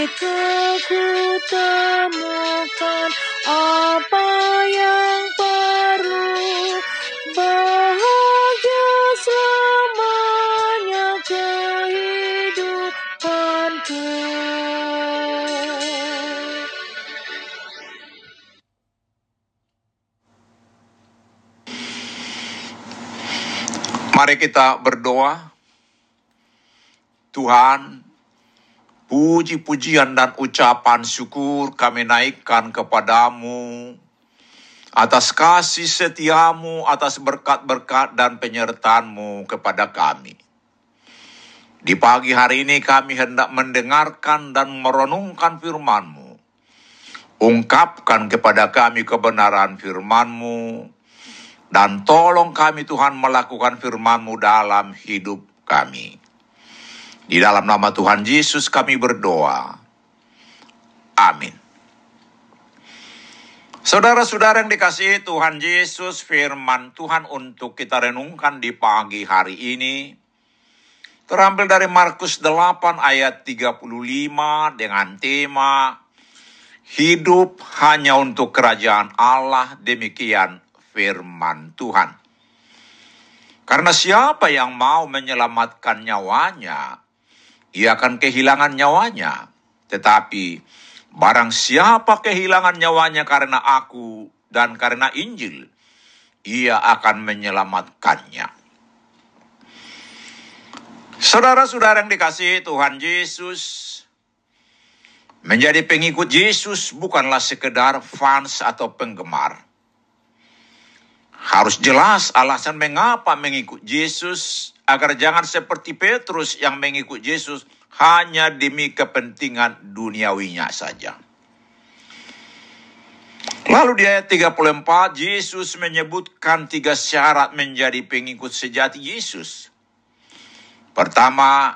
Jika ku temukan apa yang perlu Bahagia selamanya kehidupanku Mari kita berdoa. Tuhan, puji-pujian dan ucapan syukur kami naikkan kepadamu atas kasih setiamu, atas berkat-berkat dan penyertaanmu kepada kami. Di pagi hari ini kami hendak mendengarkan dan merenungkan firman-Mu. Ungkapkan kepada kami kebenaran firman-Mu, dan tolong kami Tuhan melakukan firman-Mu dalam hidup kami. Di dalam nama Tuhan Yesus kami berdoa. Amin. Saudara-saudara yang dikasihi Tuhan Yesus, firman Tuhan untuk kita renungkan di pagi hari ini terambil dari Markus 8 ayat 35 dengan tema Hidup hanya untuk kerajaan Allah, demikian firman Tuhan. Karena siapa yang mau menyelamatkan nyawanya, ia akan kehilangan nyawanya. Tetapi barang siapa kehilangan nyawanya karena aku dan karena Injil, ia akan menyelamatkannya. Saudara-saudara yang dikasihi Tuhan Yesus, menjadi pengikut Yesus bukanlah sekedar fans atau penggemar. Harus jelas alasan mengapa mengikut Yesus agar jangan seperti Petrus yang mengikut Yesus hanya demi kepentingan duniawinya saja. Lalu di ayat 34, Yesus menyebutkan tiga syarat menjadi pengikut sejati Yesus. Pertama,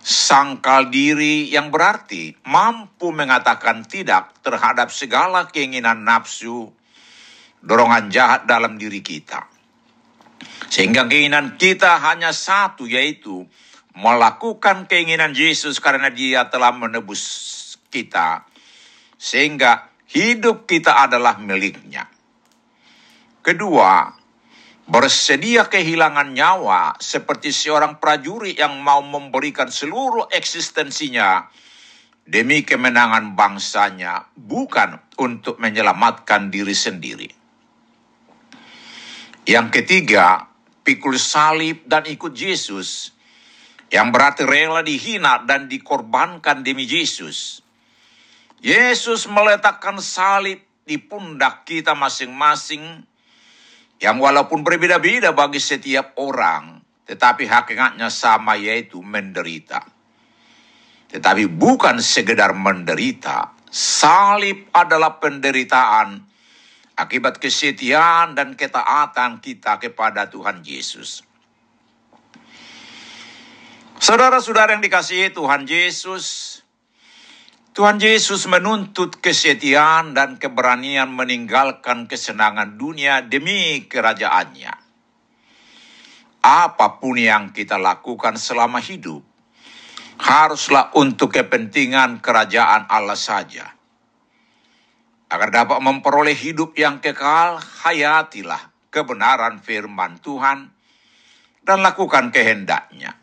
sangkal diri yang berarti mampu mengatakan tidak terhadap segala keinginan nafsu, dorongan jahat dalam diri kita. Sehingga keinginan kita hanya satu yaitu melakukan keinginan Yesus karena dia telah menebus kita. Sehingga hidup kita adalah miliknya. Kedua, bersedia kehilangan nyawa seperti seorang prajurit yang mau memberikan seluruh eksistensinya demi kemenangan bangsanya, bukan untuk menyelamatkan diri sendiri. Yang ketiga, pikul salib dan ikut Yesus. Yang berarti rela dihina dan dikorbankan demi Yesus. Yesus meletakkan salib di pundak kita masing-masing yang walaupun berbeda-beda bagi setiap orang, tetapi hakikatnya sama yaitu menderita. Tetapi bukan sekedar menderita, salib adalah penderitaan akibat kesetiaan dan ketaatan kita kepada Tuhan Yesus. Saudara-saudara yang dikasihi Tuhan Yesus, Tuhan Yesus menuntut kesetiaan dan keberanian meninggalkan kesenangan dunia demi kerajaannya apa pun yang kita lakukan selama hidup haruslah untuk kepentingan kerajaan Allah saja. Agar dapat memperoleh hidup yang kekal, hayatilah kebenaran firman Tuhan dan lakukan kehendaknya.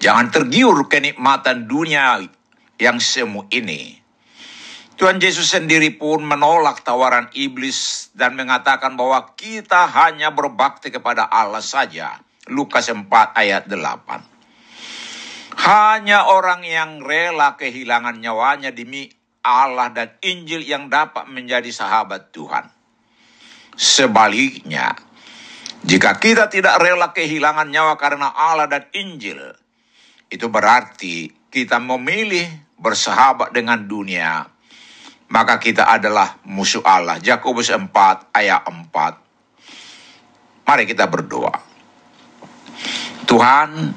Jangan tergiur kenikmatan dunia yang semu ini Tuhan Yesus sendiri pun menolak tawaran iblis dan mengatakan bahwa kita hanya berbakti kepada Allah saja. Lukas 4 ayat 8. Hanya orang yang rela kehilangan nyawanya demi Allah dan Injil yang dapat menjadi sahabat Tuhan. Sebaliknya, jika kita tidak rela kehilangan nyawa karena Allah dan Injil, itu berarti kita memilih bersahabat dengan dunia maka kita adalah musuh Allah. Yakobus 4 ayat 4. Mari kita berdoa. Tuhan,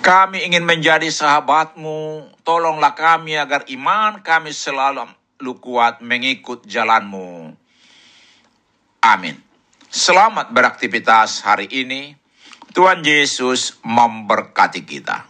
kami ingin menjadi sahabatmu. Tolonglah kami agar iman kami selalu kuat mengikut jalanmu. Amin. Selamat beraktivitas hari ini. Tuhan Yesus memberkati kita.